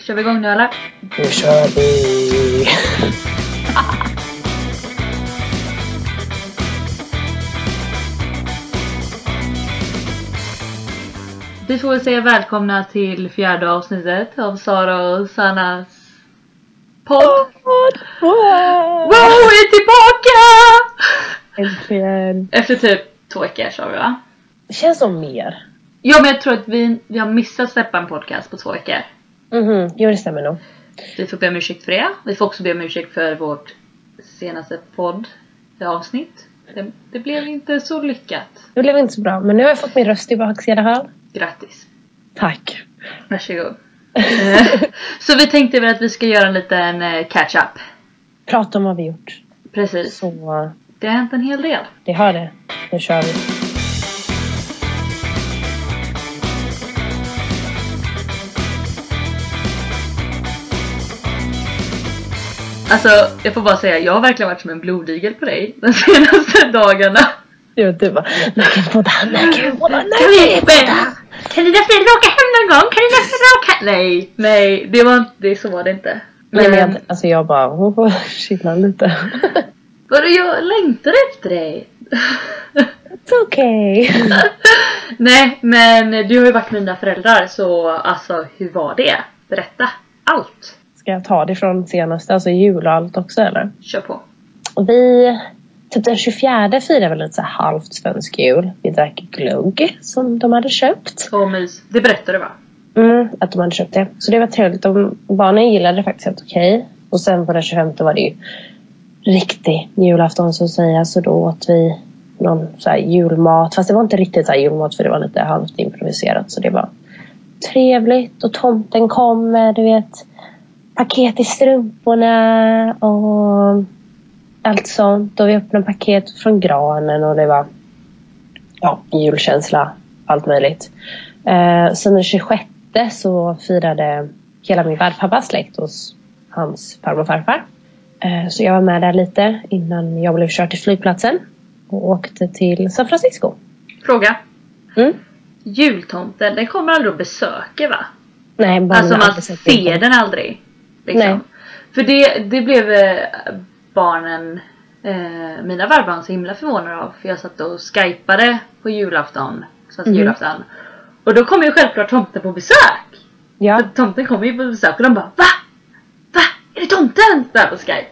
Kör vi igång nu eller? Nu kör vi! Vi får väl säga välkomna till fjärde avsnittet av Sara och Sannas podd. Wow! Wow, vi är tillbaka! Äntligen! Efter typ två veckor sa vi va? Det känns som mer. Ja men jag tror att vi, vi har missat släppa en podcast på två veckor. Mhm, jo det stämmer nog. Vi får be om ursäkt för det. Vi får också be om ursäkt för vårt senaste podd avsnitt. Det, det blev inte så lyckat. Det blev inte så bra, men nu har jag fått min röst tillbaka i alla fall. Grattis. Tack. Varsågod. Eh, så vi tänkte väl att vi ska göra en liten eh, catch-up. Prata om vad vi gjort. Precis. Så Det har hänt en hel del. det har det. Nu kör vi. Alltså jag får bara säga, jag har verkligen varit som en blodigel på dig de senaste dagarna. Jo, du bara, när kan vi podda? När kan dina föräldrar åka hem någon gång? Kan dina föräldrar åka Nej, nej, det var inte, det, så var det inte. Nej, men jag, alltså jag bara, får chilla lite. Vadå, jag längtar efter dig. It's okay. nej, men du har ju varit med dina föräldrar så alltså hur var det? Berätta allt. Ska jag ta det från senaste, alltså jul och allt också eller? Kör på. Vi, typ den 24 firade vi lite så halvt svensk jul. Vi drack glögg som de hade köpt. Så mys. Det berättade du va? Mm, att de hade köpt det. Så det var trevligt. De, barnen gillade det faktiskt helt okej. Och sen på den 25 var det ju riktig julafton så att säga. Så då åt vi någon så här julmat. Fast det var inte riktigt så här julmat för det var lite halvt improviserat. Så det var trevligt. Och tomten kommer, du vet. Paket i strumporna och allt sånt. Och vi öppnade paket från granen och det var ja, julkänsla. Allt möjligt. Eh, sen den 26 så firade hela min värdpappas släkt hos hans farmor och farfar. Eh, så jag var med där lite innan jag blev körd till flygplatsen. Och åkte till San Francisco. Fråga. Mm. Jultomten, den kommer aldrig att besöka va? Nej, barnen Alltså man ser den aldrig. Liksom. Nej. För det, det blev eh, barnen, eh, mina värdbarn så himla förvånade av. För jag satt och skypade på julafton. Svensk Mhm. julafton. Och då kom ju självklart tomten på besök. Ja, För tomten kommer ju på besök och de bara VA? Va? Är det tomten? Där på skype.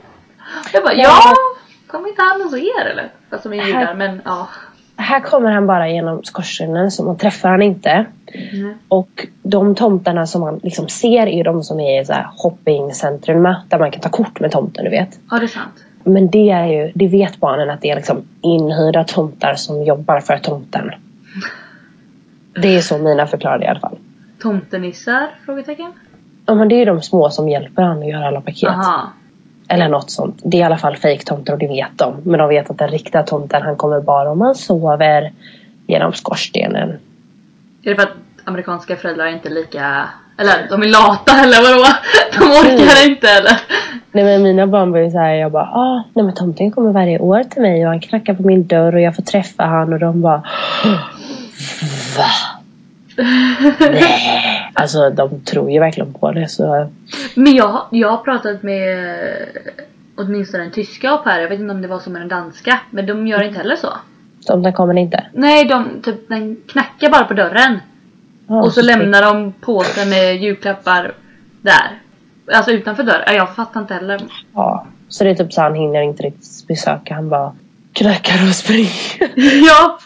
Jag bara Ja. ja. Kommer inte han hos er eller? Fast de är judar men ja. Här kommer han bara genom skorstenen så man träffar han inte. Mm. Och de tomtarna som man liksom ser är de som är i så här shoppingcentrum där man kan ta kort med tomten, du vet. Ja det är sant. Men det är ju, det vet barnen att det är liksom inhyrda tomtar som jobbar för tomten. Det är så mina förklarade i alla fall. Tomtenissar? Frågetecken. Ja men det är ju de små som hjälper han att göra alla paket. Aha. Eller något sånt. Det är i alla fall fejktomtar och det vet de. Men de vet att den riktiga tomten han kommer bara om han sover genom skorstenen. Är det för att amerikanska föräldrar är inte lika... Eller de är lata eller vadå? De orkar Mm. inte eller? Nej men mina barn var ju såhär, jag bara ah, nej men tomten kommer varje år till mig och han knackar på min dörr och jag får träffa han och de bara Va? Nej. Alltså de tror ju verkligen på det så Men jag, jag har pratat med eh, åtminstone en tyska au pair. Jag vet inte om det var som med den danska. Men de gör inte heller så. tomten kommer inte. Nej, de typ, den knackar bara på dörren. Ja, och så lämnar de påsen med julklappar där. Alltså utanför dörren. Ja, Jag fattar inte heller. Ja. Så det är typ så han hinner inte riktigt besöka. Han bara knackar och springer. ja!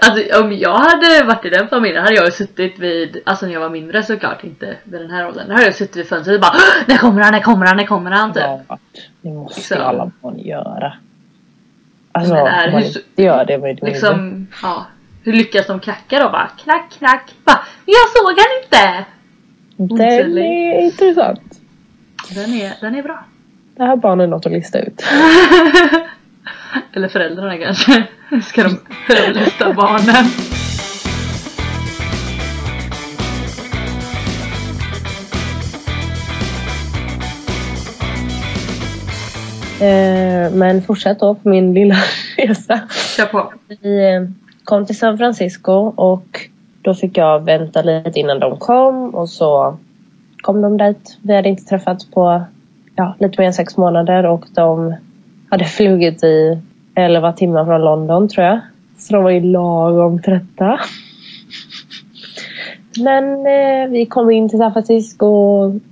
Alltså om jag hade varit i den familjen hade jag suttit vid, alltså när jag var mindre såklart, inte vid den här åldern. Då hade jag suttit vid fönstret och bara "Åh, När kommer han, när kommer han, när kommer han? Typ. Ja, det måste Så. alla barn göra. Alltså Men är- man hur- inte gör det är mindre. Liksom, ja. Hur lyckas de knacka då? Bara knack, knack. Bara, jag såg han inte! Den är intressant. Den är, den är bra. Det här barnen något att lista ut. Eller föräldrarna kanske. Ska de överlista barnen? Eh, men fortsätt då på min lilla resa. Kör på. Vi eh, kom till San Francisco och då fick jag vänta lite innan de kom och så kom de dit. Vi hade inte träffats på ja, lite mer än sex månader och de hade flugit i 11 timmar från London tror jag. Så de var ju lagom trötta. Men eh, vi kom in till San Francisco.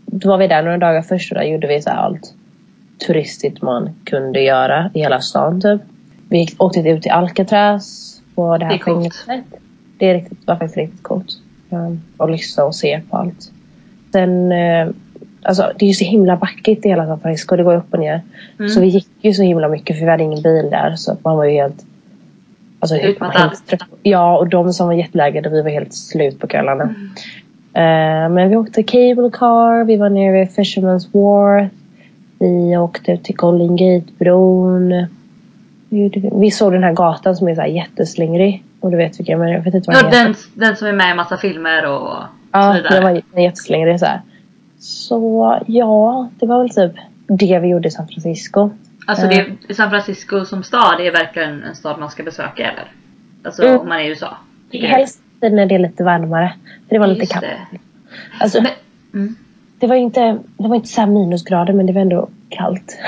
Då var vi där några dagar först och där gjorde vi så allt turistigt man kunde göra i hela stan typ. Vi åkte ut till Alcatraz på det här fängelset. Det är riktigt, var faktiskt riktigt coolt. Och lyssna och se på allt. Sen, eh, alltså det är ju så himla backigt i hela San Francisco. Det går upp och ner. Mm. Så vi gick ju så himla mycket för vi hade ingen bil där. Så man var ju helt... Alltså, helt trött. Ja, och de som var jetlaggade, vi var helt slut på kvällarna. Mm. Eh, men vi åkte cable car, vi var nere vid Fisherman's Wharf. Vi åkte till Golden Gate-bron. Vi såg den här gatan som är så här jätteslingrig. Och du vet vilken, men jag vet inte vad Ja, den heter. den, den som är med i massa filmer och så Ja, vidare. den var den är jätteslingrig så här. Så ja, det var väl typ det vi gjorde i San Francisco. Alltså Eh. det, San Francisco som stad är verkligen en stad man ska besöka eller? Alltså Mm. om man är i USA. Helst när det är lite varmare. För det var lite Just kallt. det. Alltså, Men, mm. det var inte, det var inte så här minusgrader men det var ändå kallt.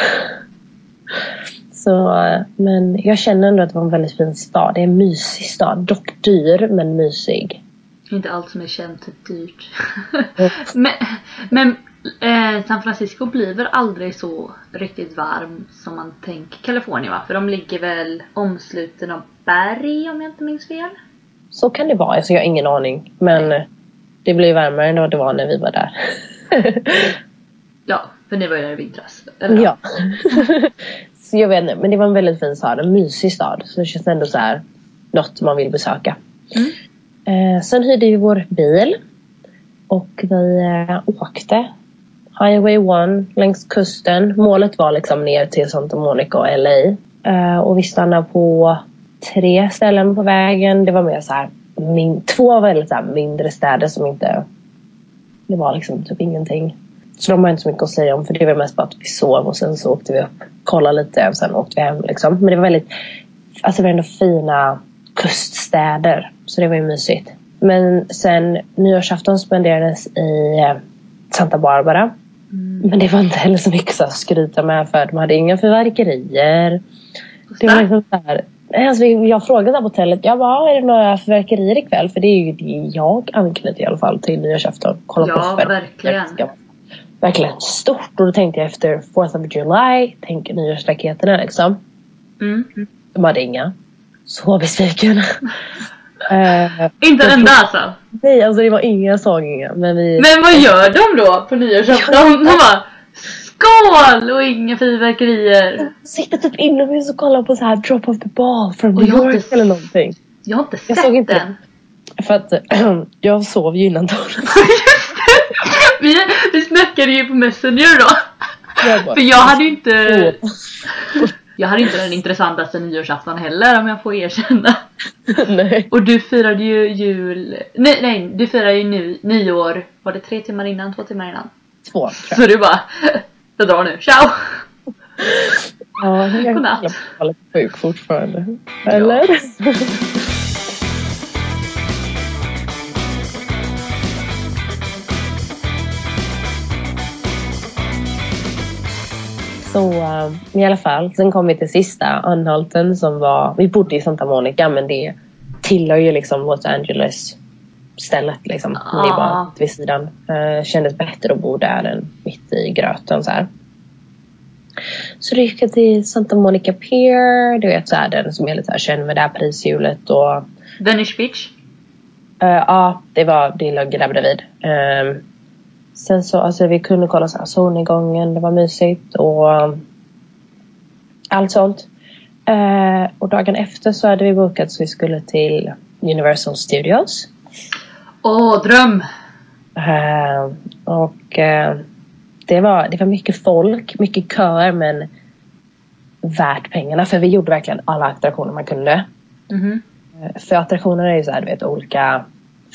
Så, eh, men jag känner ändå att det var en väldigt fin stad. Det är en mysig stad. Dock dyr men mysig. Inte allt som är känt är dyrt. Mm. men men eh, San Francisco blir väl aldrig så riktigt varm som man tänker Kalifornien va? För de ligger väl omsluten av berg om jag inte minns fel? Så kan det vara. Alltså, jag har ingen aning. Men det blir varmare än vad det var när vi var där. Ja, för ni var ju där i vintras. Eller? Ja. så jag vet inte, men det var en väldigt fin stad. En mysig stad. Så det känns ändå så här något man vill besöka. Mm. Eh, sen hyrde vi vår bil. Och vi eh, åkte Highway 1 längs kusten. Målet var liksom ner till Santa Monica och LA. Eh, och vi stannade på tre ställen på vägen. Det var mer så här, min, två väldigt så här mindre städer som inte... Det var liksom typ ingenting. Så de har inte så mycket att säga om för det var mest bara att vi sov och sen så åkte vi upp, kollade lite och sen åkte vi hem liksom. Men det var väldigt, alltså det var ändå fina kuststäder. Så det var ju mysigt. Men sen nyårsafton spenderades i eh, Santa Barbara. Mm. Men det var inte heller så mycket så att skryta med för de hade inga fyrverkerier. Det var liksom så här, alltså jag frågade på hotellet, jag bara, "Ah, är det några fyrverkerier ikväll? För det är ju det jag anknyter i alla fall till nyårsafton. Kolla Ja, på verkligen. Verkligen stort. Och då tänkte jag efter 4th of July, tänk nyårsraketerna liksom. Mm. De hade inga. Så besviken. Eh, Inte en enda alltså. nej, alltså det var inga, jag inga. Men vi... Men vad gör de då på nyårsafton? De bara SKÅL! Och inga fyrverkerier. sitter typ inomhus och kollar på så här Drop of the Ball från New jag York inte- eller någonting. Jag har inte Jag sett såg inte den. För att jag sov ju innan dagen. vi, vi snackade ju på Messenger då. Jag bara, För jag hade ju inte. Jag hade inte den intressantaste nyårsafton heller om jag får erkänna. Nej. Och du firade ju jul... Nej, nej du firade ju ny, nyår. Var det tre timmar innan? Två timmar innan? Två tror jag. Så du bara... Jag drar nu. Ciao! Ja, jag lite sjuk fortfarande. Eller? Så i alla fall, sen kom vi till sista anhalten som var, vi bodde i Santa Monica men det tillhör ju liksom Los Angeles stället liksom. Det Ah. bara vid sidan. Eh, kändes bättre att bo där än mitt i gröten så här. Så då gick jag till Santa Monica Pier, du vet så här, den som är lite här känd med det här prishjulet och Venice Beach. Eh, ja, det var, det låg där bredvid. Um, sen så, alltså vi kunde kolla så här solnedgången, det var mysigt och allt sånt. Eh, och dagen efter så hade vi bokat så vi skulle till Universal Studios. Åh, dröm! Eh, och eh, det, var, det var mycket folk, mycket köer men värt pengarna för vi gjorde verkligen alla attraktioner man kunde. Mhm. För attraktionerna är ju så här, du vet, olika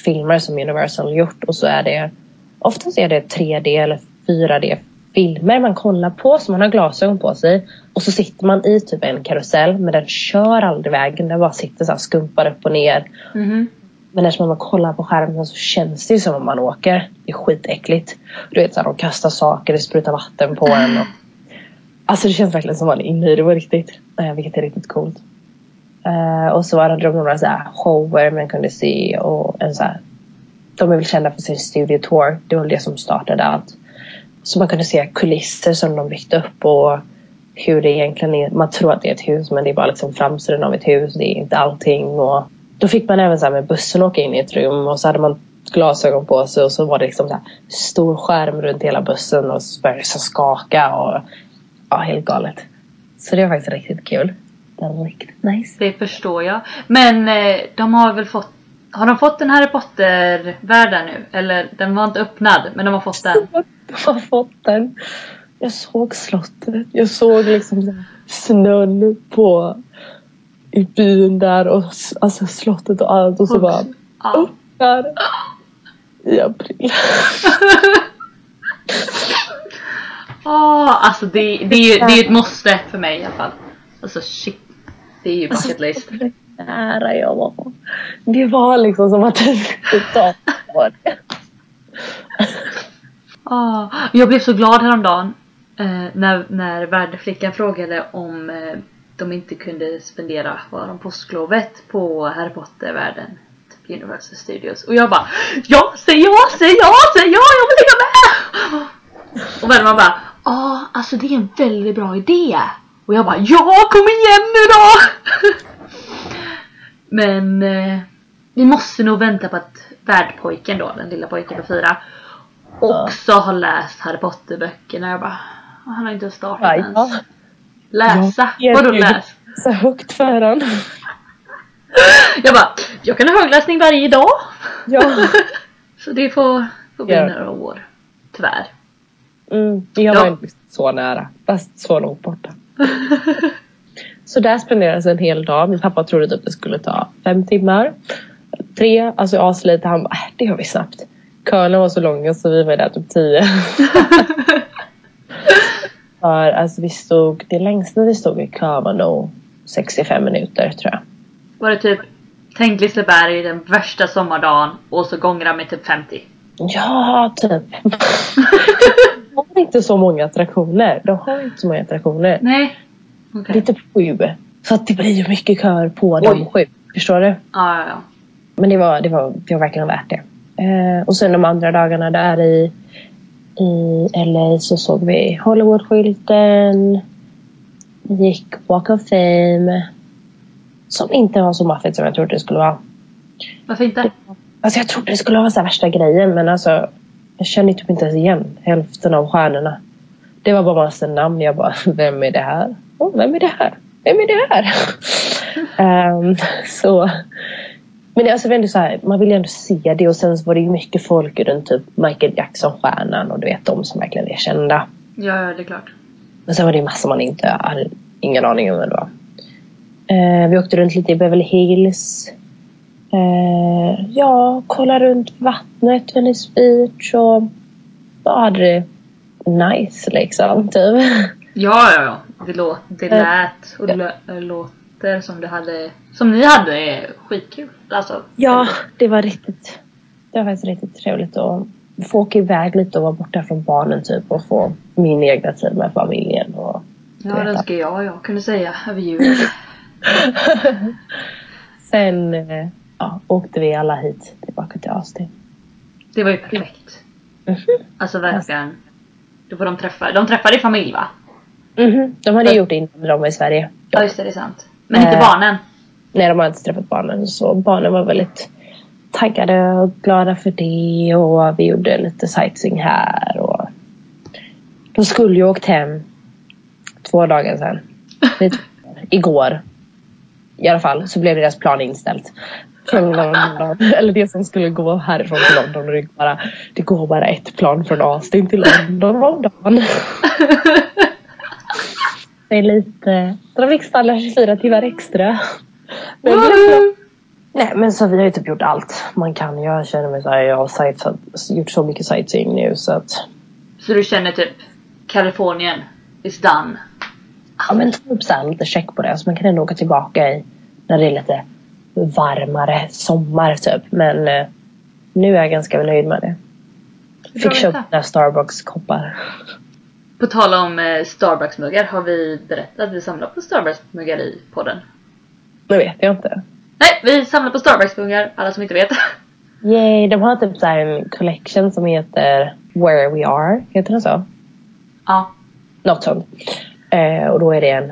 filmer som Universal gjort och så är det oftast är det 3D eller 4D filmer man kollar på så man har glasögon på sig och så sitter man i typ en karusell men den kör aldrig vägen den bara sitter så här skumpar upp och ner. Mhm. Men eftersom man kollar på skärmen så känns det ju som om man åker. Det är skitäckligt. Du vet så här, de kastar saker, det sprutar vatten på en. Och... Alltså det känns verkligen som man är inne i det på riktigt. Eh, vilket är riktigt coolt. Eh, och så hade de några så här shower man kunde se och en så här, De är väl kända för sin studio tour. Det var det som startade allt. Så man kunde se kulisser som de byggt upp och hur det egentligen är. Man tror att det är ett hus men det är bara liksom framsidan av ett hus. Det är inte allting. Och då fick man även så här med bussen åka in i ett rum och så hade man glasögon på sig och så var det liksom så här stor skärm runt hela bussen och så började det så skaka och ja, helt galet. Så det var faktiskt riktigt kul. Det var riktigt nice. Det förstår jag. Men eh, de har väl fått har de fått den Harry Potter-världen nu? Eller den var inte öppnad, men de har fått den. De har fått den. Jag såg slottet. Jag såg liksom snön på i byn där och alltså slottet och allt och så bara Ja. öppnar i april. Åh, alltså det, det, är ju, det är ett måste för mig i alla fall. Alltså shit. Det är ju Alltså, bucket list. Nära jag var. Det var liksom som att det skulle ta år. Ah, jag blev så glad häromdagen eh, när, när värdflickan frågade om eh, de inte kunde spendera var de påsklovet på Harry Potter-världen. Typ Universal Studios. Och jag bara Ja! Säg ja! Säg ja! Säg ja! Jag vill hänga med! Och värmen bara Ja, alltså det är en väldigt bra idé. Och jag bara Ja! Kom igen nu då! Men eh, vi måste nog vänta på att värdpojken då, den lilla pojken på fyra också har läst Harry Potter böckerna. Jag bara, han har inte startat Ja, ens. ja. Läsa? Vadå läs? Så högt för han. Jag bara, jag kan ha högläsning varje dag. Ja. Så det får, får bli Ja. några år. Tyvärr. Mm, jag Ja. var inte så nära. Fast så långt borta. Så där spenderades en hel dag. Min pappa trodde typ det skulle ta fem timmar. Tre, alltså aslite. Han bara, äh, det gör vi snabbt. Köerna var så långa så vi var där typ tio. För alltså vi stod, det längsta vi stod i kö var nog 65 minuter tror jag. Var det typ, tänk Liseberg den värsta sommardagen och så gångra med typ 50. Ja, typ. De har inte så många attraktioner. De har inte så många attraktioner. Nej. Det är typ sju. Så att det blir ju mycket kör på de Oj. sju. Förstår du? Ja, ja, ja. Men det var, det var, det var verkligen värt det. Eh, och sen de andra dagarna där i, i LA så såg vi Hollywood-skylten. Gick Walk of Fame. Som inte var så maffigt som jag trodde det skulle vara. Varför inte? Alltså jag trodde det skulle vara så värsta grejen men alltså jag kände typ inte ens igen hälften av stjärnorna. Det var bara massa namn. Jag bara, vem är det här? Oh, vem är det här? Vem är det här? Ehm, så. Men alltså, ändå så här, man vill ju ändå se det och sen så var det ju mycket folk runt typ Michael Jackson-stjärnan och du vet de som verkligen är kända. Ja, ja, det är klart. Men sen var det ju massor man inte hade ingen aning om vem det var. Eh, vi åkte runt lite i Beverly Hills. Eh, ja, kolla runt vattnet, Venice Beach och bara hade det nice liksom. Typ. Ja, ja, ja. Det, lå det Eh, lät och lö låter som du hade, som ni hade skitkul. Alltså, Ja, det var riktigt. Det var faktiskt riktigt trevligt att få åka iväg lite och vara borta från barnen typ och få min egna tid med familjen. Och, Ja, det önskar jag jag kunde säga över jul. Sen eh, ja, åkte vi alla hit tillbaka till Austin. Det var ju perfekt. Mhm. Alltså verkligen. Då får de träffa, de träffade familj va? Mhm. De hade Ja. gjort det innan de var i Sverige. Ja just det, det är sant. Men inte Eh. barnen. Nej, de har inte träffat barnen. Så barnen var väldigt taggade och glada för det. Och vi gjorde lite sightseeing här. Och de skulle ju åkt hem två dagar sedan. Lite- Igår. I alla fall så blev deras plan inställt. Från London. Eller det som skulle gå härifrån till London. Och det, bara, det går bara ett plan från Austin till London om dagen. Det är lite... De fick stanna 24 timmar extra. Men Nej men så vi har ju typ gjort allt man kan. Jag känner mig såhär, jag har sight- gjort så mycket sightseeing nu så att Så du känner typ Kalifornien is done. Ja men typ såhär lite check på det. Så man kan ändå åka tillbaka i när det är lite varmare sommar typ. Men eh, nu är jag ganska nöjd med det. Fick köpa några Starbucks-koppar. På tal om eh, Starbucks-muggar, har vi berättat att vi samlar på Starbucks-muggar i podden? Det vet jag inte. Nej, vi samlar på Starbucks-muggar, alla som inte vet. Yay, de har typ så en collection som heter Where We Are. Heter den så? ja. Något sånt. Eh, och då är det en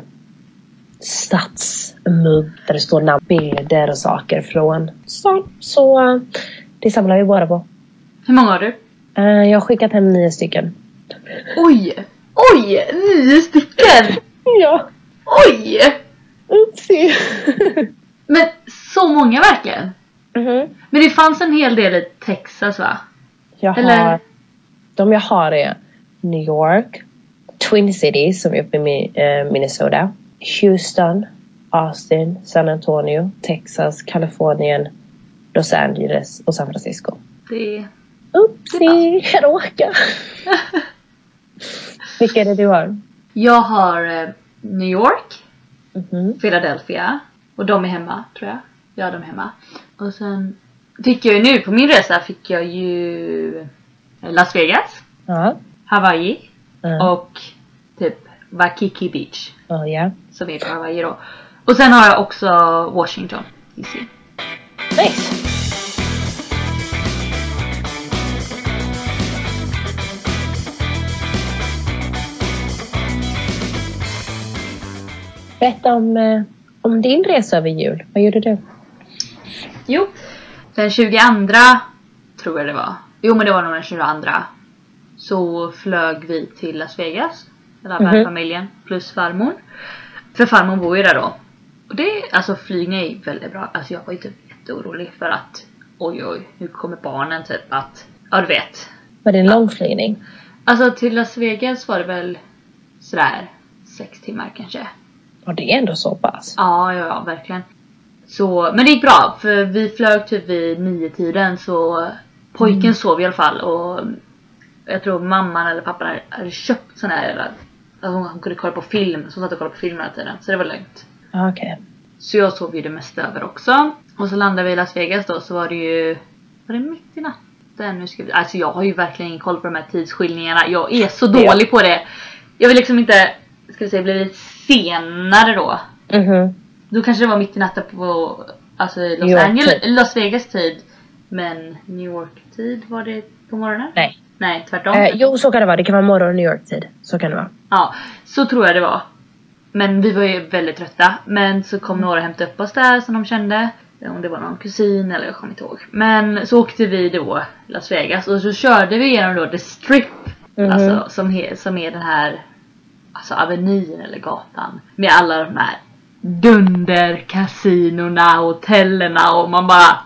stadsmugg där det står namn, bilder och saker från stan. Så det samlar vi båda på. Hur många har du? Eh, jag har skickat hem nio stycken. Oj! Oj! Nio stycken! Ja, Oj! oopsie. Men så många verkligen? Mhm. Men det fanns en hel del i Texas va? Jag har, Eller? De jag har är New York, Twin Cities som är uppe i eh, Minnesota, Houston, Austin, San Antonio, Texas, Kalifornien, Los Angeles och San Francisco. Det... Oopsie, jag råkar. Vilka är det du har? Jag har eh, New York, Mhm. Philadelphia och de är hemma tror jag. Ja, de är hemma. Och sen fick jag ju nu på min resa fick jag ju eh, Las Vegas, Ja. Hawaii Ja. och typ Waikiki Beach Oh, ja. som är på Hawaii då. Och sen har jag också Washington DC. Nice. Berätta om, eh, om din resa över jul. Vad gjorde du? Jo, den 22 tror jag det var. Jo men det var nog den 22 så flög vi till Las Vegas. Hela Mhm. familjen plus farmor. För farmor bor ju där då. Och det, alltså flygning är väldigt bra. Alltså jag var ju typ jätteorolig för att oj oj, nu kommer barnen typ att, ja du vet. Var det en lång flygning? Alltså till Las Vegas var det väl sådär sex timmar kanske. Och det är ändå så pass. Ja, ja, ja, verkligen. Så, men det gick bra för vi flög typ vid nio tiden så pojken sov i alla fall och jag tror mamman eller pappan hade, hade köpt sån här, alltså hon kunde kolla på film, så hon satt och kollade på film hela tiden. Så det var lugnt. Ah, Okej. Så jag sov ju det mesta över också. Och så landade vi i Las Vegas då så var det ju, var det mitt i natten? Nu ska vi, alltså jag har ju verkligen ingen koll på de här tidsskillningarna. Jag är så dålig på det. Jag vill liksom inte, ska vi säga, bli lite senare då. Mhm. Då kanske det var mitt i natten på alltså Los New York Angeles, tid. Las Vegas tid. Men New York tid var det på morgonen? Nej. Nej, tvärtom. Eh, jo, så kan det vara. Det kan vara morgon New York-tid. Så kan det vara. Ja, så tror jag det var. Men vi var ju väldigt trötta. Men så kom några och hämtade upp oss där som de kände. Om det var någon kusin eller jag kommer inte ihåg. Men så åkte vi då Las Vegas och så körde vi igenom då The Strip. Mhm. Alltså som, he, som är den här alltså avenyn eller gatan. Med alla de här dunderkasinorna, hotellerna och man bara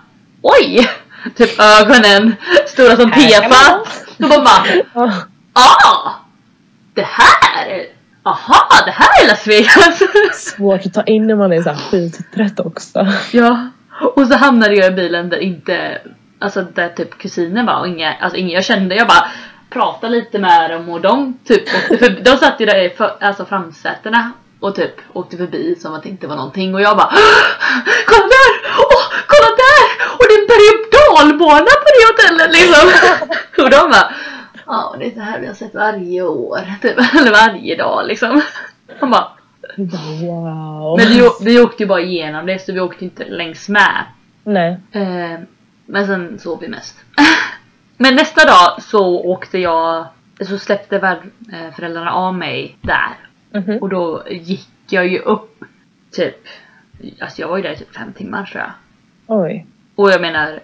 Oj! Typ ögonen stora som tefat. Och man bara. Ah! Det här! Aha, det här är Las Vegas! Svårt att ta in när man är så här skittrött också. ja. Och så hamnade jag i bilen där inte, alltså där typ kusinen var och inga, alltså ingen jag kände. Jag bara pratade lite med dem och de typ förbi, de satt ju där i för, alltså framsätena och typ åkte förbi som att det inte var någonting och jag bara Kolla där! Åh, kolla där! Och det är en berg på det hotellet liksom! och de bara Ja, det är det här vi har sett varje år, typ, eller varje dag liksom. Man bara Wow. Men vi, vi åkte ju bara igenom det så vi åkte inte längs med. Nej. Eh, men sen sov vi mest. Men nästa dag så åkte jag, så släppte värdföräldrarna av mig där. Mhm. Och då gick jag ju upp typ, alltså jag var ju där i typ fem timmar tror jag. Oj. Och jag menar,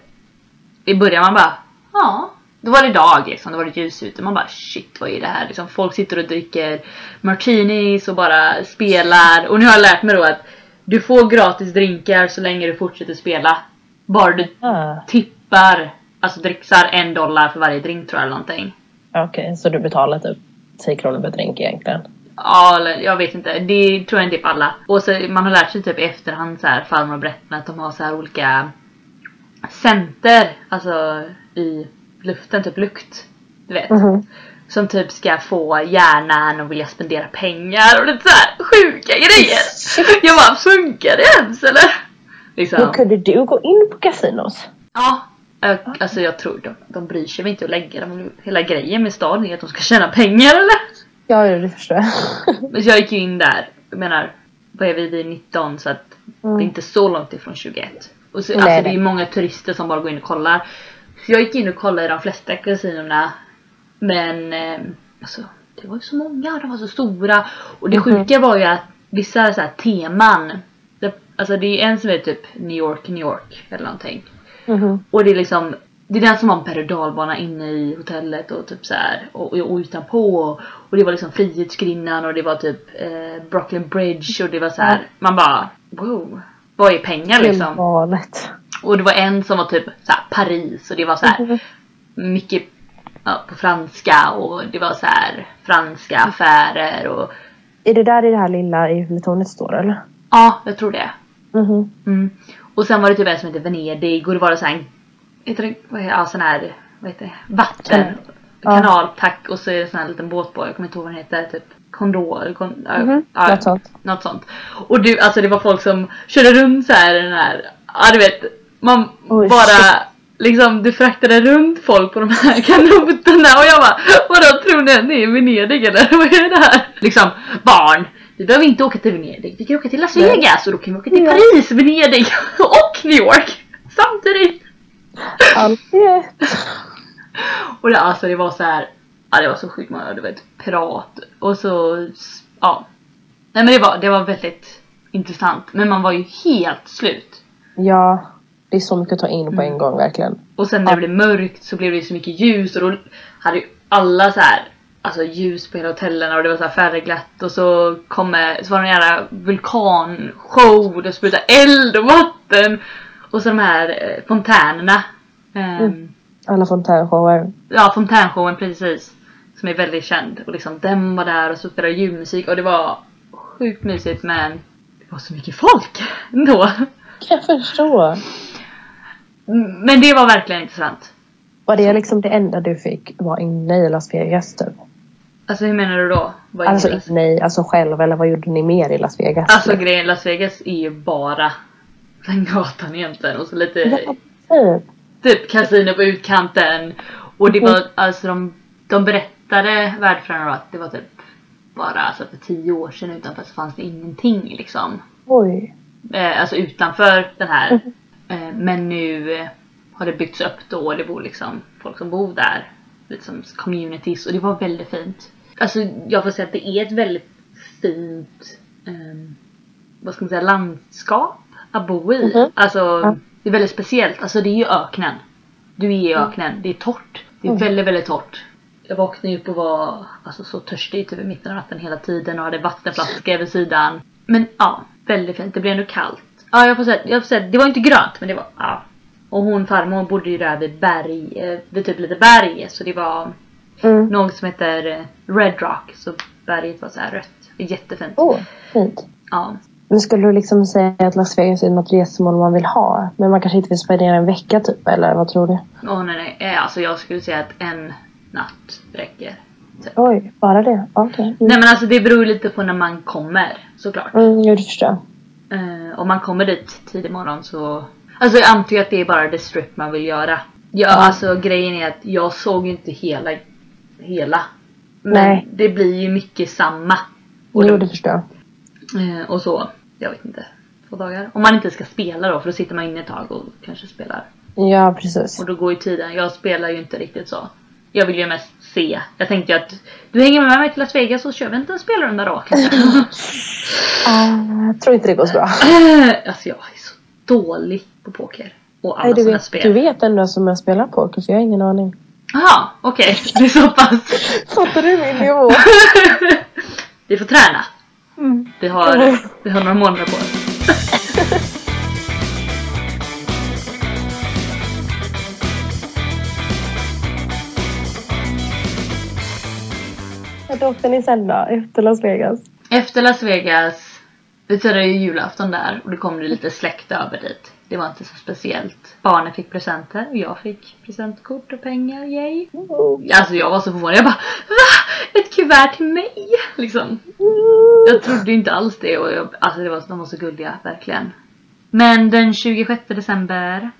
i början man bara, ja. Då var det dag liksom, då var det ljus ute. Man bara shit vad är det här? Liksom, folk sitter och dricker martinis och bara spelar. Och nu har jag lärt mig då att du får gratis drinkar så länge du fortsätter spela. Bara du tippar, alltså dricksar en dollar för varje drink tror jag eller någonting. Okej, så du betalar typ 10 kronor per drink egentligen? Ja, eller jag vet inte. Det tror jag inte är på alla. Och så man har lärt sig typ i efterhand så här farmor har berättat att de har så här olika center, alltså i luften, typ lukt. Du vet. Mhm. Som typ ska få hjärnan att vilja spendera pengar och lite så här sjuka grejer. Jag bara, funkar det ens eller? Liksom. Men kunde du gå in på kasinos? Ja, jag, alltså jag tror de, de bryr sig väl inte att lägga dem. Hela grejen med staden är att de ska tjäna pengar eller? Ja, det förstår jag. Men jag gick ju in där, jag menar, vad är vi, vi är 19 så att det är inte så långt ifrån 21. Och så, Nej, alltså det nej. är många turister som bara går in och kollar. Så jag gick in och kollade i de flesta kasinorna. Men eh, alltså, det var ju så många, de var så stora. Och det Mhm. sjuka var ju att vissa så här teman. Det, alltså det är en som är typ New York, New York eller någonting. Mhm. Och det är liksom det är den som har en berg inne i hotellet och typ så här och, och, och utanpå och, och det var liksom Frihetsgrinnan och det var typ eh, Brooklyn Bridge och det var så här man bara wow vad är pengar liksom? galet. Och det var en som var typ så här, Paris och det var så här Mhm. mycket ja, på franska och det var så här franska affärer och Är det där i det här lilla Eiffeltornet står eller? ja jag tror det. Mhm. Mm. Och sen var det typ en som hette Venedig och det var det så här, heter det, vad heter, ja, sån här, vad heter det, vatten. Kanal. Ja. Kanal, tack. Och så är det sån här liten båt på, jag kommer inte ihåg vad den heter, typ kondor, kon, Mhm, ja, något sånt. Något sånt. Och du, alltså det var folk som körde runt så här den här, ja du vet, man Oj, bara shit. liksom du fraktade runt folk på de här kanoterna och jag bara vadå tror ni att ni är i Venedig eller vad är det här? Liksom barn vi behöver inte åka till Venedig, vi kan åka till Las. Vegas och då kan vi åka till Ja. Paris, Venedig och New York samtidigt. Allt är Och det, alltså det var så här, ja det var så sjukt många, du vet, pirat och så, ja. Nej men det var, det var väldigt intressant men man var ju helt slut. Ja, det är så mycket att ta in på en gång verkligen. Och sen när Ja. det blev mörkt så blev det så mycket ljus och då hade ju alla så här Alltså ljus på hela hotellerna och det var så här färgglatt och så kom eh, så var det en jävla vulkanshow och det sprutade eld och vatten. Och så de här eh, fontänerna. Ehm, Mm. Alla fontänshower. Ja, fontänshowen precis. Som är väldigt känd. Och liksom den var där och så spelade julmusik och det var sjukt mysigt men det var så mycket folk ändå. Kan jag förstå. Men det var verkligen intressant. Var det liksom det enda du fick vara inne i Las Vegas typ? Alltså hur menar du då? Alltså Las- i, alltså själv eller vad gjorde ni mer i Las Vegas? Alltså grejen Las Vegas är ju bara den gatan egentligen och så lite ja, typ. typ kasino på utkanten. Och det var alltså de, de berättade värdförarna att det var typ bara alltså för tio år sedan utanför så fanns det ingenting liksom. Oj. Eh, alltså utanför den här. Eh, men nu har det byggts upp då och det bor liksom folk som bor där. Lite som communities och det var väldigt fint. Alltså jag får säga att det är ett väldigt fint ehm, vad ska man säga, landskap att bo i. Mhm. Alltså Ja. det är väldigt speciellt. Alltså det är ju öknen. Du är i öknen. Det är torrt. Det är Mm. väldigt, väldigt torrt. Jag vaknade upp och var alltså, så törstig typ i mitten av natten hela tiden och hade vattenflaska vid sidan. Men ja, väldigt fint. Det blev ändå kallt. Ja, jag får säga, jag får säga det var inte grönt men det var, ja. Och hon farmor bodde ju där vid berg, eh, vid typ lite berg så det var Mm. något som heter eh, Red Rock så berget var så här rött. Jättefint. Åh, fint. Ja. Men skulle du liksom säga att Las Vegas är något resmål man vill ha? Men man kanske inte vill spendera en vecka typ, eller vad tror du? Åh nej nej, Eh, alltså jag skulle säga att en natt räcker. Typ. Oj, bara det? Okej. Mm. Nej men alltså det beror lite på när man kommer såklart. Mm, det förstår jag. Eh, om man kommer dit tidig morgon så... Alltså jag antar att det är bara the strip man vill göra. Ja, Ja. alltså grejen är att jag såg ju inte hela. Hela. Men Nej. det blir ju mycket samma. Och, Jo, det, förstår jag. eh, och så. Jag vet inte. Två dagar. Om man inte ska spela då för då sitter man inne ett tag och kanske spelar. Ja, precis. Och då går ju tiden. Jag spelar ju inte riktigt så. Jag vill ju mest se. Jag tänkte ju att du hänger med mig till Las Vegas så kör vi inte en spelrunda då kanske. Ah, jag tror inte det går så bra. alltså jag är så dålig på poker. Och alla Nej, du, vet, spel. du vet ändå som jag spelar poker, för jag har ingen aning. Jaha, okej. Det är så pass. Fattar du min nivå? vi får träna. Mm. Vi har, vi har några månader på oss. Vart åkte ni sen då, efter Las Vegas? Efter Las Vegas, vi firade ju julafton där och det kom det lite släkt över dit. Det var inte så speciellt. Barnen fick presenter och jag fick presentkort och pengar, yay. Alltså jag var så förvånad. Jag bara VA? Ett kuvert till mig? Liksom. Jag trodde inte alls det och jag, alltså det var, de var så gulliga, verkligen. Men den 26 december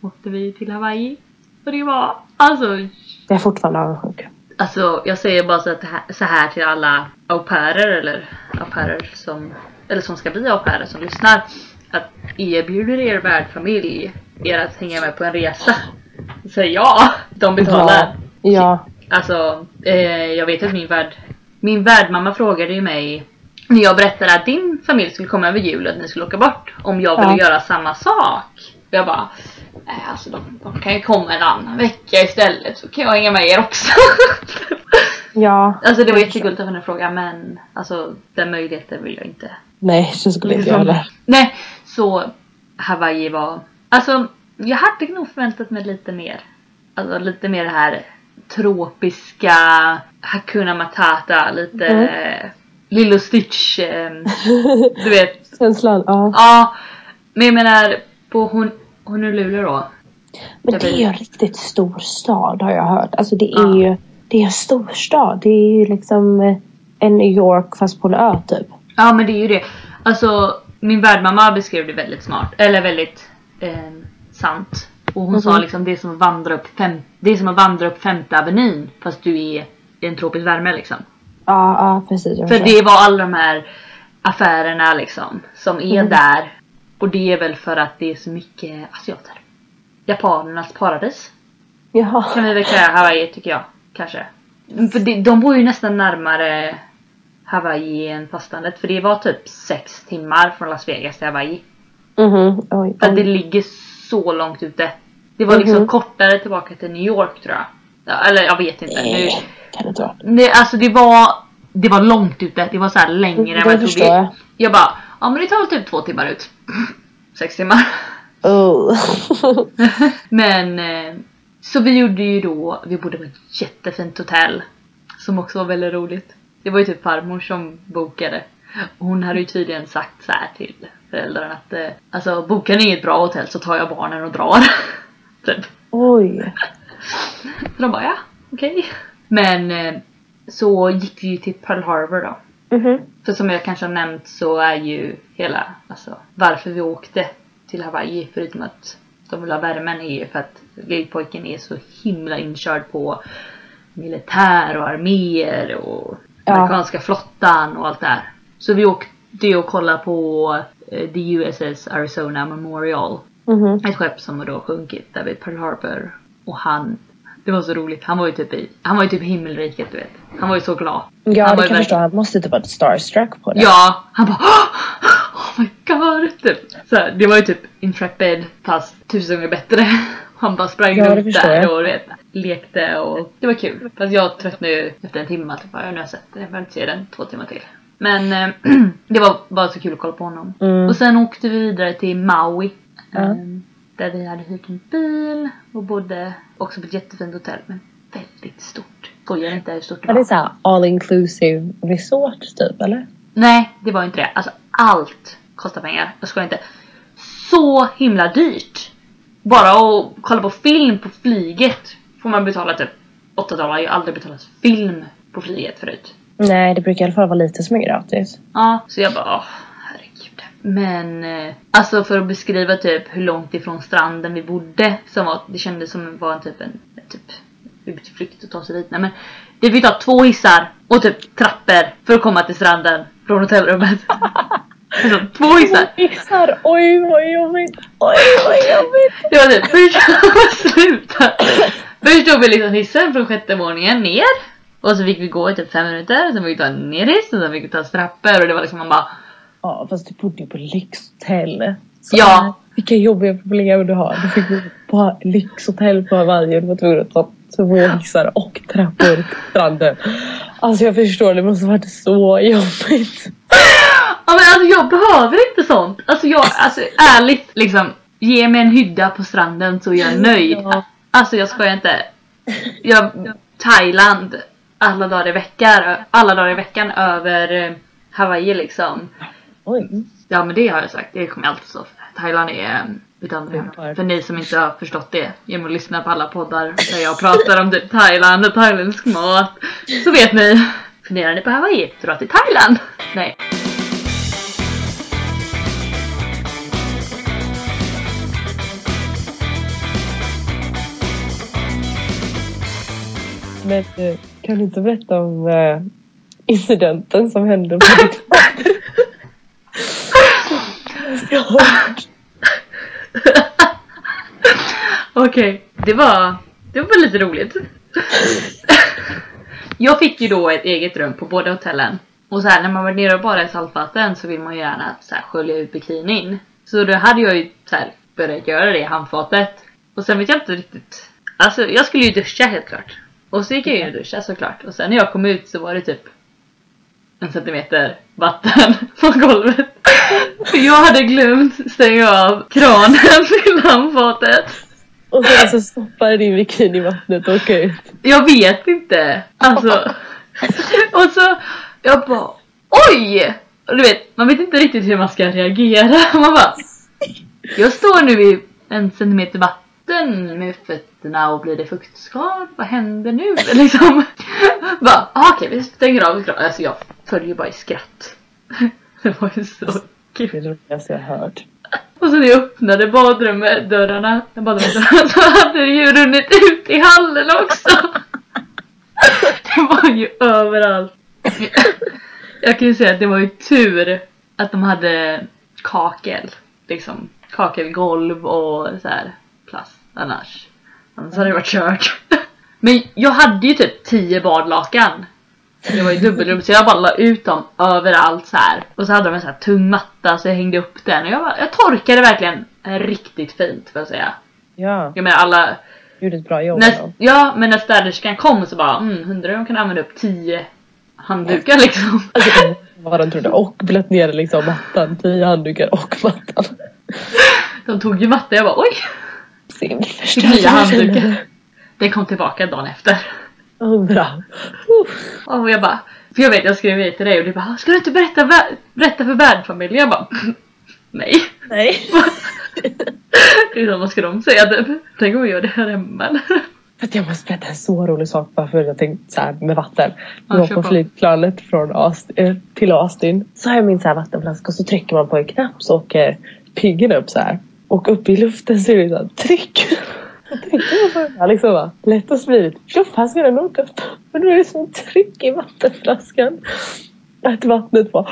åkte vi till Hawaii. Och det var alltså Jag är fortfarande avundsjuk. Alltså jag säger bara så, att här, så här till alla au pairer eller au pairer som, eller som ska bli au pairer som lyssnar. Att erbjuder er värdfamilj er att hänga med på en resa. Så ja, de betalar. Ja. Alltså eh, jag vet att min värd, min värdmamma frågade ju mig när jag berättade att din familj skulle komma över jul och att ni skulle åka bort. Om jag ville Ja. göra samma sak. Och jag bara Nej alltså de, de kan ju komma en annan vecka istället så kan jag hänga med er också. Ja. Alltså det var jättegulligt av henne att fråga men alltså den möjligheten vill jag inte. Nej, så skulle inte jag heller. Nej, så Hawaii var... Alltså jag hade nog förväntat mig lite mer. Alltså lite mer det här tropiska Hakuna Matata, lite Mm. Lilo Stitch, eh, du vet. Känslan, ja. Ja, men jag menar på Hon Honolulu då. Men det är ju en riktigt stor stad har jag hört. Alltså det är Ja. ju det är en stor stad. Det är ju liksom eh, en New York fast på en ö typ. Ja men det är ju det. Alltså min värdmamma beskrev det väldigt smart. Eller väldigt eh, sant. Och hon Mhm. sa liksom det är som att vandra upp, fem, det är som att vandra upp femte avenyn fast du är i en tropisk värme liksom. Ja, ja precis. För förstår. det var alla de här affärerna liksom som är Mhm. där. Och det är väl för att det är så mycket asiater. Japanernas paradis. Jaha. Kan vi väl kalla Hawaii tycker jag. Kanske. För de bor ju nästan närmare Hawaii än fastlandet. För det var typ sex timmar från Las Vegas till Hawaii. Mhm. Oj, För att det ligger så långt ute. Det var liksom Mhm. kortare tillbaka till New York tror jag. Ja, eller jag vet inte. Nu, Nej, kan det inte vara. nej, alltså det var, det var långt ute. Det var så här längre än vad jag trodde. jag. Jag bara, ja men det tar väl typ två timmar ut. Sex timmar. Oh. Men eh, så vi gjorde ju då, vi bodde på ett jättefint hotell. Som också var väldigt roligt. Det var ju typ farmor som bokade. Hon hade ju tydligen sagt så här till föräldrarna att eh, alltså bokar ni inget bra hotell så tar jag barnen och drar. typ. Oj. Så de bara ja, okej. Men eh, så gick vi ju till Pearl Harbor då. Mhm. För som jag kanske har nämnt så är ju hela, alltså varför vi åkte till Hawaii förutom att de vill ha värmen är ju för att lillpojken är så himla inkörd på militär och arméer och Ja. amerikanska flottan och allt det här. Så vi åkte och kollade på eh, the USS Arizona Memorial. Mhm. Ett skepp som då sjunkit där vid Pearl Harbor. Och han, det var så roligt, han var ju typ i, han var ju typ himmelriket du vet. Han var ju så glad. Ja, han det kan jag förstå. Han måste typ vara starstruck på det. Ja, han bara Oh my god! Typ. Så här, det var ju typ Intrepid fast tusen gånger bättre. Han bara sprang Ja, runt där jag. och vet, lekte och det var kul. Fast jag tröttnade ju efter en timme. Typ, jag har nu sett den, jag behöver inte se den två timmar till. Men eh, det var bara så kul att kolla på honom. Mm. Och sen åkte vi vidare till Maui. Eh, Där vi hade hyrt en bil och bodde också på ett jättefint hotell men väldigt stort. Skojar inte hur stort det Är var. det så här all inclusive resort typ eller? Nej, det var inte det. Alltså allt kostar pengar. Jag skojar inte. Så himla dyrt. Bara att kolla på film på flyget får man betala typ 8 dollar. Jag har aldrig betalat film på flyget förut. Nej, det brukar i alla fall vara lite som är gratis. Ja, så jag bara åh, herregud. Men eh, alltså för att beskriva typ hur långt ifrån stranden vi bodde som var, det kändes som det var en typ en typ utflykt att ta sig dit. Nej men det fick ta två hissar och typ trappor för att komma till stranden från hotellrummet. alltså, två hissar. Hissar, oj vad jobbigt! Oj vad jobbigt! Det var typ först sluta. Först tog vi liksom hissen från sjätte våningen ner. Och så fick vi gå i typ fem minuter, sen fick vi ta en nerhiss och sen fick vi ta trappor och det var liksom man bara Ja fast du bodde ju på lyxhotell. Så, Ja. Vilka jobbiga problem du har. Du fick på lyxhotell på Hawaii du var tvungen att ta två hissar och trappor stranden. Alltså jag förstår, det måste varit så jobbigt. Ja men alltså jag behöver inte sånt. Alltså jag, alltså ärligt liksom. Ge mig en hydda på stranden så är jag nöjd. Ja. Alltså jag skojar inte. Jag, Thailand alla dagar i veckan, alla dagar i veckan över eh, Hawaii liksom. Oj. Ja men det har jag sagt, det kommer jag alltid stå för. Thailand är utan Ja. För ni som inte har förstått det genom att lyssna på alla poddar där jag pratar om typ Thailand och thailändsk mat. Så vet ni. Funderar ni på Hawaii? Dra till Thailand! Nej. Men kan du inte berätta om eh, incidenten som hände på ditt bad? Okej, det var, det var lite roligt. Jag fick ju då ett eget rum på båda hotellen. Och så här, när man var nere och badade i saltvatten så vill man ju gärna så här, skölja ut bikinin. Så då hade jag ju så här, börjat göra det i handfatet. Och sen vet jag inte riktigt. Alltså jag skulle ju duscha helt klart. Och så gick jag in och duschade såklart. Och sen när jag kom ut så var det typ en centimeter vatten på golvet. För jag hade glömt stänga av kranen till handfatet. Och sen så stoppade din bikini i vattnet och åka ut. Jag vet inte. Alltså. Och så, jag bara oj! Och du vet, man vet inte riktigt hur man ska reagera. Man bara, jag står nu i en centimeter vatten med fötterna och blir det fuktskad? Vad händer nu? Liksom. Bara, ah, okej vi stänger av kranen. Alltså jag följer bara i skratt. Det var ju så kul. det roligaste jag hört. Och så när jag öppnade badrummet, dörrarna, badrumsdörrarna så hade det ju runnit ut i hallen också. Det var ju överallt. Jag kan ju säga att det var ju tur att de hade kakel. Liksom kakelgolv och så här annars. Annars hade det varit kört. Men jag hade ju typ 10 badlakan. Det var ju dubbelrum så jag bara la ut dem överallt så här. Och så hade de en så här tung matta så jag hängde upp den. Och jag, bara, jag torkade verkligen riktigt fint får jag säga. Ja, Jag menar alla... gjorde ett bra jobb. När, då. ja men när städerskan kom så bara mm, undrar om kan använda upp 10 handdukar liksom. Alltså, vad de trodde. Och blöt ner liksom mattan. Tio handdukar och mattan. De tog ju matta jag bara oj! Fick förstörde nya det, handdukar. Den kom tillbaka dagen efter. Oh, bra. Uff. Och jag bara, för jag vet jag skrev det till dig och du bara Ska du inte berätta, berätta för värdfamiljen? Jag bara Nej. Nej. Liksom, vad ska de säga typ? Tänk om vi gör det här hemma eller? Att jag måste berätta en så rolig sak bara för jag tänkte så här med vatten. Ja, Jag var på flygplanet från Aust- eh, till Austin. Så har jag min så här vattenflaska och så trycker man på en knapp så åker piggen upp så här. Och uppe i luften så är det så här tryck. Jag tänkte på det här liksom va. Lätt och smidigt. Tjoff, här ska den åka upp? Men då är det som tryck i vattenflaskan. Att vattnet bara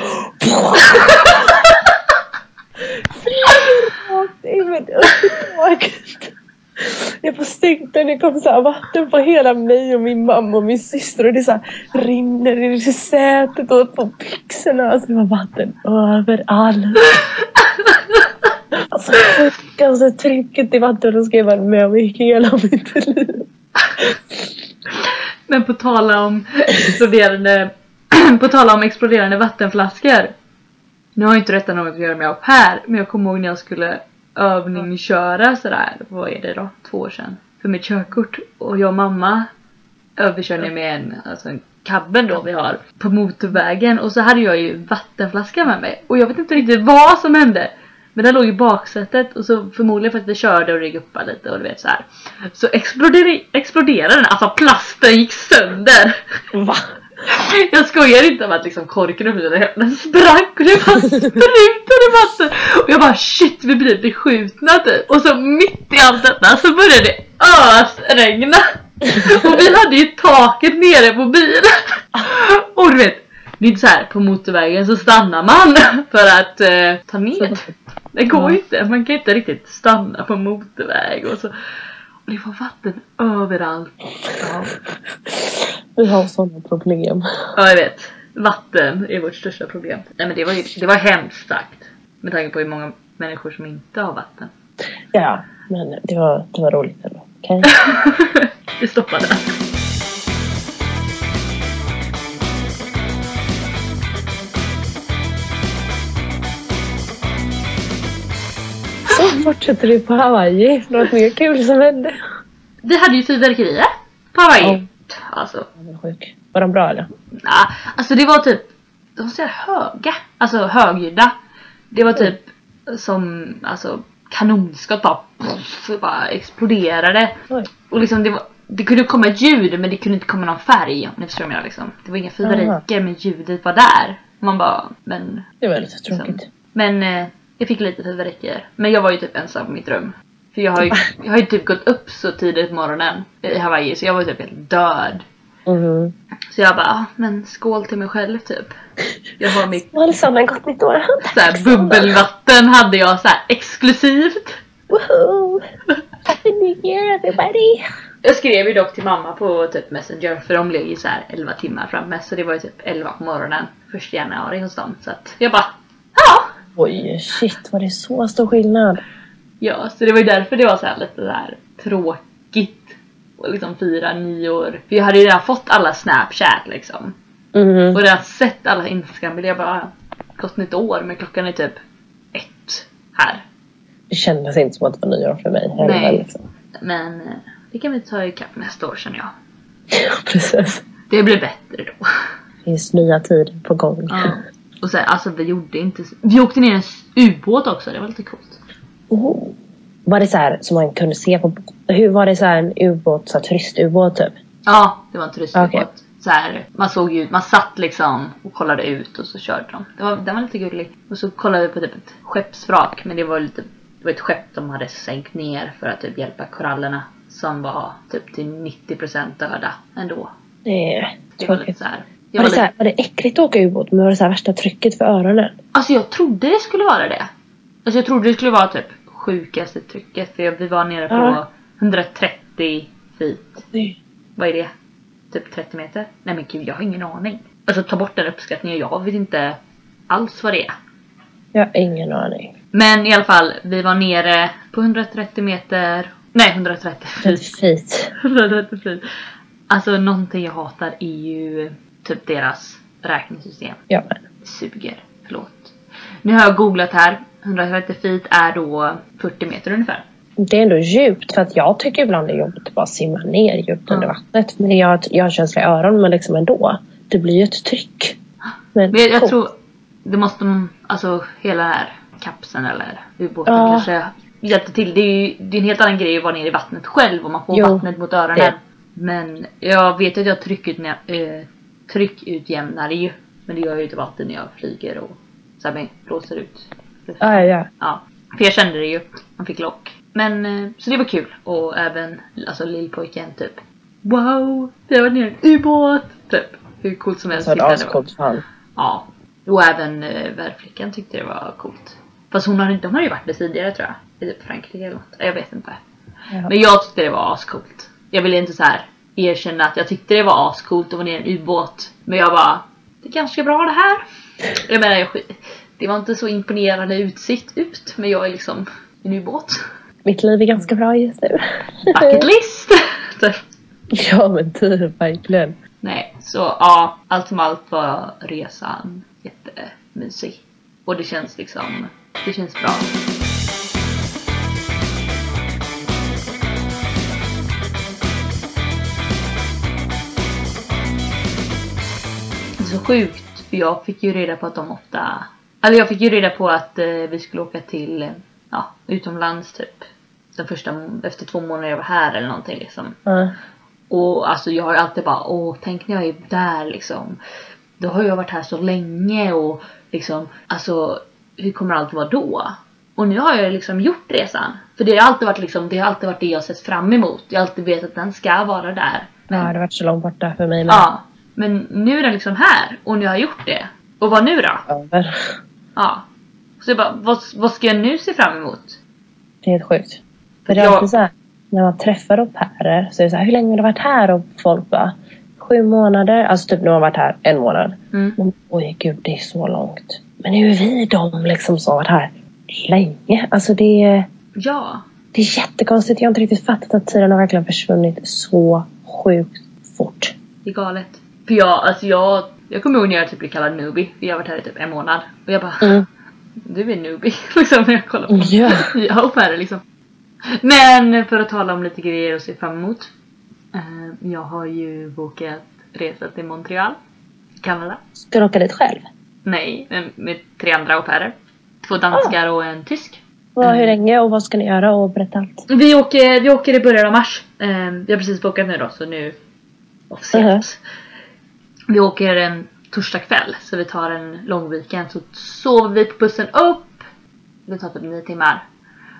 flyger rakt in med upp i taket. Jag får stängt den, det kom så här vatten på hela mig och min mamma och min syster och det så här rinner i sätet och på byxorna. Alltså det var vatten överallt. Alltså sjukaste alltså, trycket i vatten ska jag vara med om i hela mitt liv. Men på tala om exploderande På tala om exploderande vattenflaskor. Nu har ju inte detta något att göra med här, Men jag kommer ihåg när jag skulle övningsköra sådär. Vad är det då? Två år sedan. För mitt körkort. Och jag och mamma Överkörde med en, alltså en cabben då vi har På motorvägen. Och så hade jag ju vattenflaska med mig. Och jag vet inte riktigt vad som hände men den låg i baksätet och så förmodligen för att vi körde och det upp lite och du vet så här. Så exploderade, exploderade den, alltså plasten gick sönder. Va? Jag skojar inte om att liksom korken uppe den sprack och det bara sprutade vatten. Och jag bara shit vi blir beskjutna typ. Och så mitt i allt detta så började det ösregna. Och vi hade ju taket nere på bilen. Och du vet, det är inte så här på motorvägen så stannar man för att eh, ta ner. Det går ju inte, man kan inte riktigt stanna på motorväg och så. Och det var vatten överallt. Ja. Vi har sådana problem. Ja, jag vet. Vatten är vårt största problem. Nej men det var ju det var hemskt sagt. Med tanke på hur många människor som inte har vatten. Ja, men det var, det var roligt ändå. Okej? Vi stoppade. Fortsätter du på Hawaii. Något mer kul som hände? Vi hade ju fyrverkerier på Hawaii. Alltså, Jag var sjuk. Var de bra eller? nah, alltså det var typ, de var så höga. Alltså högljudda. Det var typ som, alltså kanonskott bara, pff, bara exploderade. Oj. Och liksom det var, det kunde komma ett ljud men det kunde inte komma någon färg om ni förstår vad jag menar liksom. Det var inga fyrverkerier men ljudet var där. Man bara, men Det var lite Liksom. tråkigt. Men eh, jag fick lite fyrverkerier. Men jag var ju typ ensam på mitt rum. För jag har ju, jag har ju typ gått upp så tidigt på morgonen i Hawaii så jag var ju typ helt död. Mhm. Så jag bara, men skål till mig själv typ. Jag har mitt Allesammans gott nytt år. så här, bubbelvatten hade jag så här exklusivt. Woho! Happy New Year everybody! Jag skrev ju dock till mamma på typ Messenger för de blev ju så här 11 timmar framme så det var ju typ 11 på morgonen första januari hos dem så att jag bara ja! Oj, shit var det så stor skillnad? Ja, så det var ju därför det var så här lite här tråkigt och liksom fira nyår. För jag hade ju redan fått alla snapchat liksom. Mhm. Och redan sett alla instagram jag bara gott nytt år men klockan är typ ett här. Det kändes inte som att det var nyår för mig heller. Nej. Liksom. Men eh, det kan vi ta ikapp nästa år känner jag. Ja, precis. Det blir bättre då. Det finns nya tider på gång. Ja. Och sen, alltså vi gjorde inte... Vi åkte ner i en ubåt också, det var lite coolt. Oh. Var det så här som man kunde se på... Hur var det så här en ubåt, så här turistubåt typ? Ja, det var en turistubåt. Okej. Så här, man såg ju, man satt liksom och kollade ut och så körde de. Det var, den var lite gullig. Och så kollade vi på typ ett skeppsvrak men det var lite, det var ett skepp de hade sänkt ner för att typ hjälpa korallerna. Som var typ till 90% döda ändå. Det är Det var lite tråkigt. så här. Var det, så här, var det äckligt att åka ubåt men var det så här värsta trycket för öronen? alltså jag trodde det skulle vara det. Alltså jag trodde det skulle vara typ sjukaste trycket för vi var nere på Ja. 130 feet. Nej. Vad är det? Typ 30 meter? Nej men gud, jag har ingen aning. Alltså ta bort den uppskattningen, jag vet inte alls vad det är. Jag har ingen aning. Men i alla fall, vi var nere på 130 meter. Nej, 130 feet. Fint. 130 feet. Alltså någonting jag hatar är ju typ deras räkningssystem. Ja, suger. Förlåt. Nu har jag googlat här. 130 feet är då 40 meter ungefär. Det är ändå djupt för att jag tycker ibland det är jobbigt att bara simma ner djupt Ja. under vattnet. Men jag, jag har känsla i öronen men liksom ändå. Det blir ju ett tryck. Men, Men jag, jag tror det måste, alltså hela den här kapseln eller ubåten Ja. kanske hjälpte till. Det är ju det är en helt annan grej att vara nere i vattnet själv och man får Jo, vattnet mot öronen. det. Men jag vet att jag tryckutnä, äh, tryckutjämnar ju. Men det gör jag ju typ alltid när jag flyger och så här, blåser ut. Ja, ja, ja. Ja, för jag kände det ju. Man fick lock. Men eh, så det var kul. Och även alltså lillpojken typ. Wow! Vi har varit nere i en ubåt! Typ. Hur coolt som helst. Så det tyckte är han det var. ascoolt fan. Ja. Och även eh, värdflickan tyckte det var coolt. Fast hon har, de har ju varit där tidigare tror jag. I typ Frankrike eller något. Jag vet inte. Ja. Men jag tyckte det var ascoolt. Jag ville inte så här erkänna att jag tyckte det var ascoolt att vara nere i en ubåt. Men jag bara, det är ganska bra det här. Jag menar, jag, det var inte så imponerande utsikt ut. Men jag är liksom i en ubåt. Mitt liv är ganska bra just nu. Bucket list! Ja men typ verkligen. Nej, så ja, allt som allt var resan jättemysig. Och det känns liksom, det känns bra. Så sjukt, för jag fick ju reda på att de ofta, eller jag fick ju reda på att eh, vi skulle åka till, eh, ja, utomlands typ. Den första, efter två månader jag var här eller någonting liksom. Ja. Och alltså jag har alltid bara, åh tänk när jag är där liksom. Då har jag varit här så länge och liksom, alltså hur kommer allt vara då? Och nu har jag liksom gjort resan. För det har alltid varit liksom, det har alltid varit det jag sett fram emot. Jag har alltid vetat att den ska vara där. Ja, det har varit så långt borta för mig med. Ja. Men nu är den liksom här och nu har jag gjort det. Och vad nu då? Över. Ja. Så jag bara, vad, vad ska jag nu se fram emot? Det är helt sjukt. För det är alltid så här, när man träffar au pairer så är det så här, hur länge har du varit här? Och folk bara, sju månader. Alltså typ nu har man varit här en månad. Mm. Men, oj gud, det är så långt. Men nu är vi de liksom som har varit här länge. Alltså det är, Ja. det är jättekonstigt. Jag har inte riktigt fattat att tiden har verkligen försvunnit så sjukt fort. Det är galet. För jag, alltså jag, jag kommer ihåg när jag typ blev kallad noobie. För jag har varit här i typ en månad. Och jag bara, Mm. du är noobie. liksom när jag kollar på Ja. ja, au pairer liksom. Men för att tala om lite grejer att se fram emot. Eh, jag har ju bokat resa till Montreal. Kanada. Ska du åka dit själv? Nej, med, med tre andra au pairer. Två danskar och en tysk. Mm. hur länge och vad ska ni göra? Och berätta allt. Vi åker, vi åker i början av mars. Eh, vi har precis bokat nu då så nu officiellt. Vi åker en torsdag kväll så vi tar en lång weekend så sover vi på bussen upp. Det tar typ nio timmar.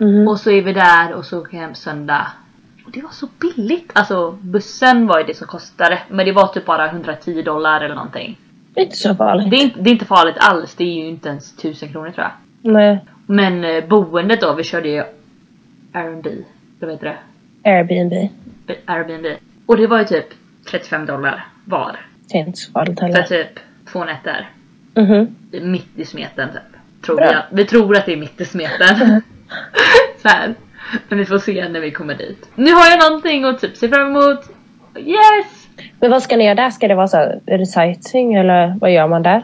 Mhm. Och så är vi där och så åker vi hem söndag Och det var så billigt. Alltså bussen var ju det som kostade. Men det var typ bara 110 dollar eller någonting. Det är inte så farligt. Det är, inte, det är inte farligt alls. Det är ju inte ens 1000 kronor tror jag. Nej. Men eh, boendet då, vi körde ju Airbnb. Vad heter det? Airbnb. Airbnb. Och det var ju typ 35 dollar var. Så farligt För heller. typ två nätter. Mhm. Mitt i smeten typ. Tror Bra. vi, vi tror att det är mitt i smeten. så här. Men vi får se när vi kommer dit. Nu har jag någonting att typ se fram emot. Yes! Men vad ska ni göra där? Ska det vara så här, sightseeing eller vad gör man där?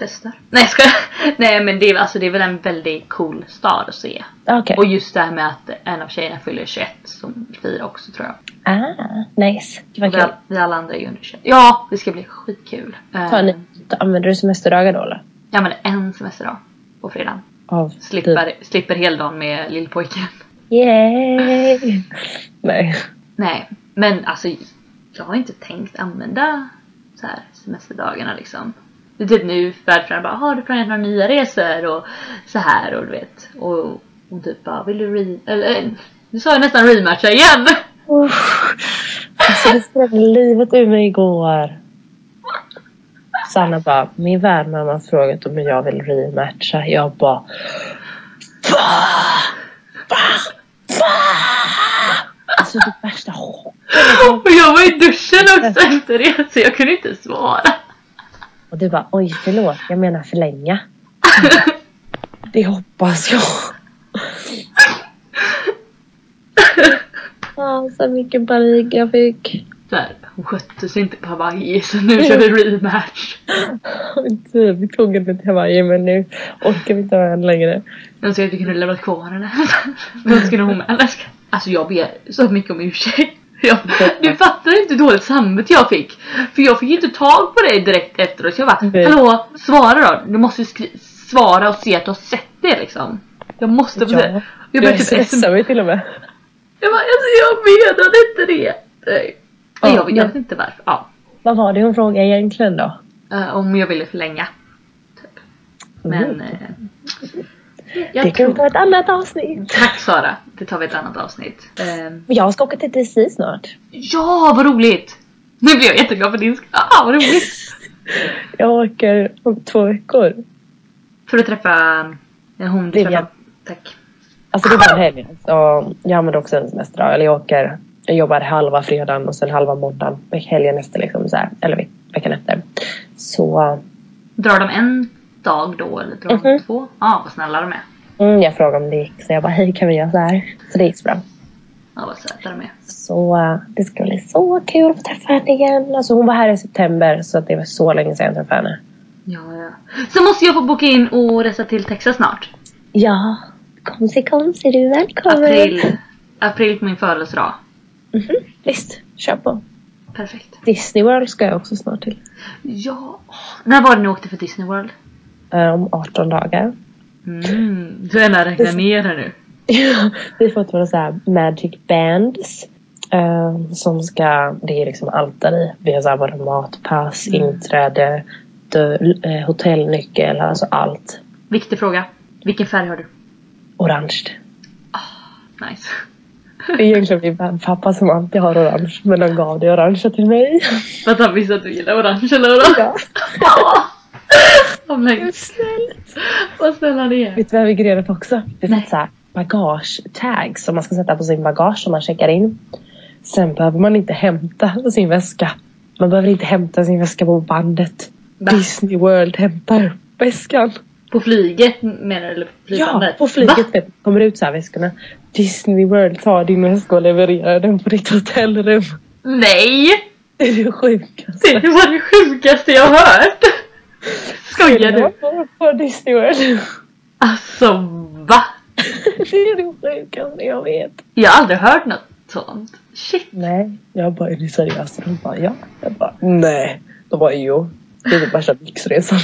Festar. Nej jag skojar. Nej men det är, alltså, det är väl en väldigt cool stad att se. Ah, Okej. Och just det här med att en av tjejerna fyller 21 som firar också tror jag. Ah, nice. Det var kul. all, vi alla andra är ju under 21. Ja, det ska bli skitkul. Tar ni, använder du semesterdagar då eller? Ja men en semesterdag på fredagen. Av Slipper, slipper heldagen med lillpojken. Yay! Nej. Nej, men alltså jag har inte tänkt använda så här semesterdagarna liksom. Det är typ nu värdföräldrar bara har du planerat några nya resor och så här och du vet. Och hon typ bara vill du re... Eller eh, nu sa jag nästan rematcha igen! Uff. Alltså det skrämde livet ur mig igår. Sanna bara, min värdmamma har frågat om jag vill rematcha. Jag bara... Va? Va? Va? Alltså det värsta chocken. Och jag var i duschen också efter det så jag kunde inte svara. Och du bara, oj förlåt, jag menar förlänga. Det hoppas jag. Ah, så mycket panik jag fick. Här, hon skötte sig inte på Hawaii så nu kör vi rematch. Typ, vi tog henne till Hawaii men nu orkar vi inte ha henne längre. Jag önskar att vi kunde lämnat kvar henne. Men skulle hon med? Alltså jag ber så mycket om ursäkt. Jag, du fattar inte hur dåligt samvete jag fick. För jag fick inte tag på dig direkt efteråt. Så jag bara, Nej. hallå svara då. Du måste svara och se att du har sett det liksom. Jag måste få se. Jag du började typ sm- smsade mig till och med. Jag bara, alltså jag menade inte det. Nej. Ja, jag, jag men- vet inte varför. Ja. Vad var det hon frågade egentligen då? Eh, om jag ville förlänga. Typ. Men... Mm. eh, det jag kan vi ta ett annat avsnitt. Tack Sara. Det tar vi ett annat avsnitt. Men Jag ska åka till DC snart. Ja, vad roligt! Nu blir jag jätteglad för din skull. Ah, vad roligt! Jag åker om två veckor. För att träffa hon du Vivian. träffade. Tack. Alltså det är bara helgen. Så jag använder också en semesterdag. Eller jag åker, jag jobbar halva fredagen och sen halva måndagen. Helgen efter liksom så här, eller veck- veckan efter. Så Drar de en dag då eller drar de Mhm. två? Ja, ah, vad snälla de är. mm, jag frågade om det gick. Så jag bara, hej kan vi göra så här? Så det gick så bra. Ja, vad söta de är. Så eh, det ska bli så kul att få träffa henne igen. Alltså hon var här i september så det var så länge sedan jag träffade henne. Ja, ja. Så måste jag få boka in och resa till Texas snart. Ja, komsi komsi du är välkommen. April. April på min födelsedag. Mhm, Visst, kör på. Perfekt. Disney World ska jag också snart till. Ja. När var det ni åkte för Disney World? Eh, om 18 dagar. Mm, du är när räkna ner här nu. vi har fått våra så här magic bands. eh, som ska, det är liksom i. Vi har så här våra matpass, Mm. inträde, dö, eh, hotellnyckel, alltså allt. Viktig fråga. Vilken färg har du? Orange. Nice. Det är egentligen min pappa som alltid har orange. Men han gav det orangea till mig. För att han visste att du gillar orange eller vadå? Ja. Åh men Snällt. vad snäll han är. Vet du vad vi grejer på också? Vi fått så bagage-tag som man ska sätta på sin bagage som man checkar in. Sen behöver man inte hämta sin väska. Man behöver inte hämta sin väska på bandet. Va? Disney World hämtar väskan. På flyget menar du? Eller på Ja, på flyget Va? kommer ut så här väskorna. Disney World tar din väska och levererar den på ditt hotellrum. Nej! Det är det sjukaste. Det var det sjukaste jag har hört. Skojar du? På, på Disney World. Alltså va? Det är det sjukaste jag vet. Jag har aldrig hört något sånt. Shit. Nej, jag bara är ni seriösa? De bara ja. Jag bara nej. De bara jo. Det är den värsta lyxresan.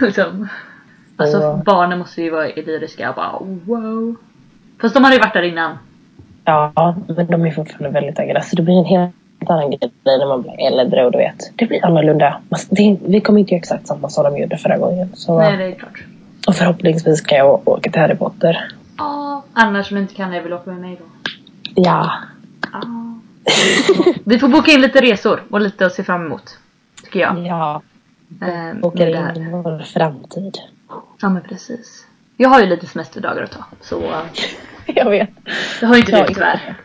liksom. Alltså barnen måste ju vara lyriska. Jag bara wow. Fast de hade ju varit där innan. Ja, men de är fortfarande väldigt. Så det blir en helt annan grej när man blir äldre och du vet. Det blir annorlunda. Det, vi kommer inte göra exakt samma som de gjorde förra gången. Så, Nej det är klart. Och förhoppningsvis kan jag åka till Harry Potter. Ja, annars om du inte kan det vill du åka med mig då. Ja, Ja. Vi får boka in lite resor och lite att se fram emot. Tycker jag. Ja, det här. in vår framtid. Ja men precis. Jag har ju lite semesterdagar att ta. Så eh, Jag vet. det har ju inte du tyvärr.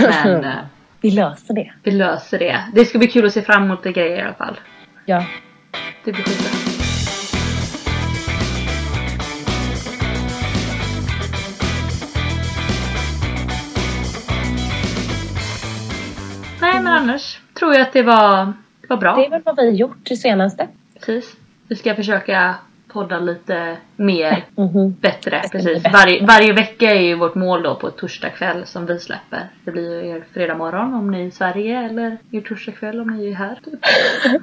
Men eh, Vi löser det. vi löser det. Det ska bli kul att se fram emot det grejer i alla fall. Ja. Det blir skitbra. Nej men annars tror jag att det var, det var bra. Det är väl vad vi gjort det senaste. Precis. Vi ska försöka podda lite mer bättre. Det ska bli Precis. bättre. Varje, varje vecka är ju vårt mål då på torsdag kväll som vi släpper. Det blir ju er fredag morgon om ni är i Sverige eller er torsdag kväll om ni är här. Typ.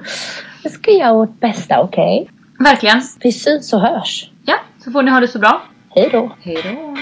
Vi ska göra vårt bästa, okej? Verkligen. Vi syns och hörs. Ja, så får ni ha det så bra. Hej då. Hej då.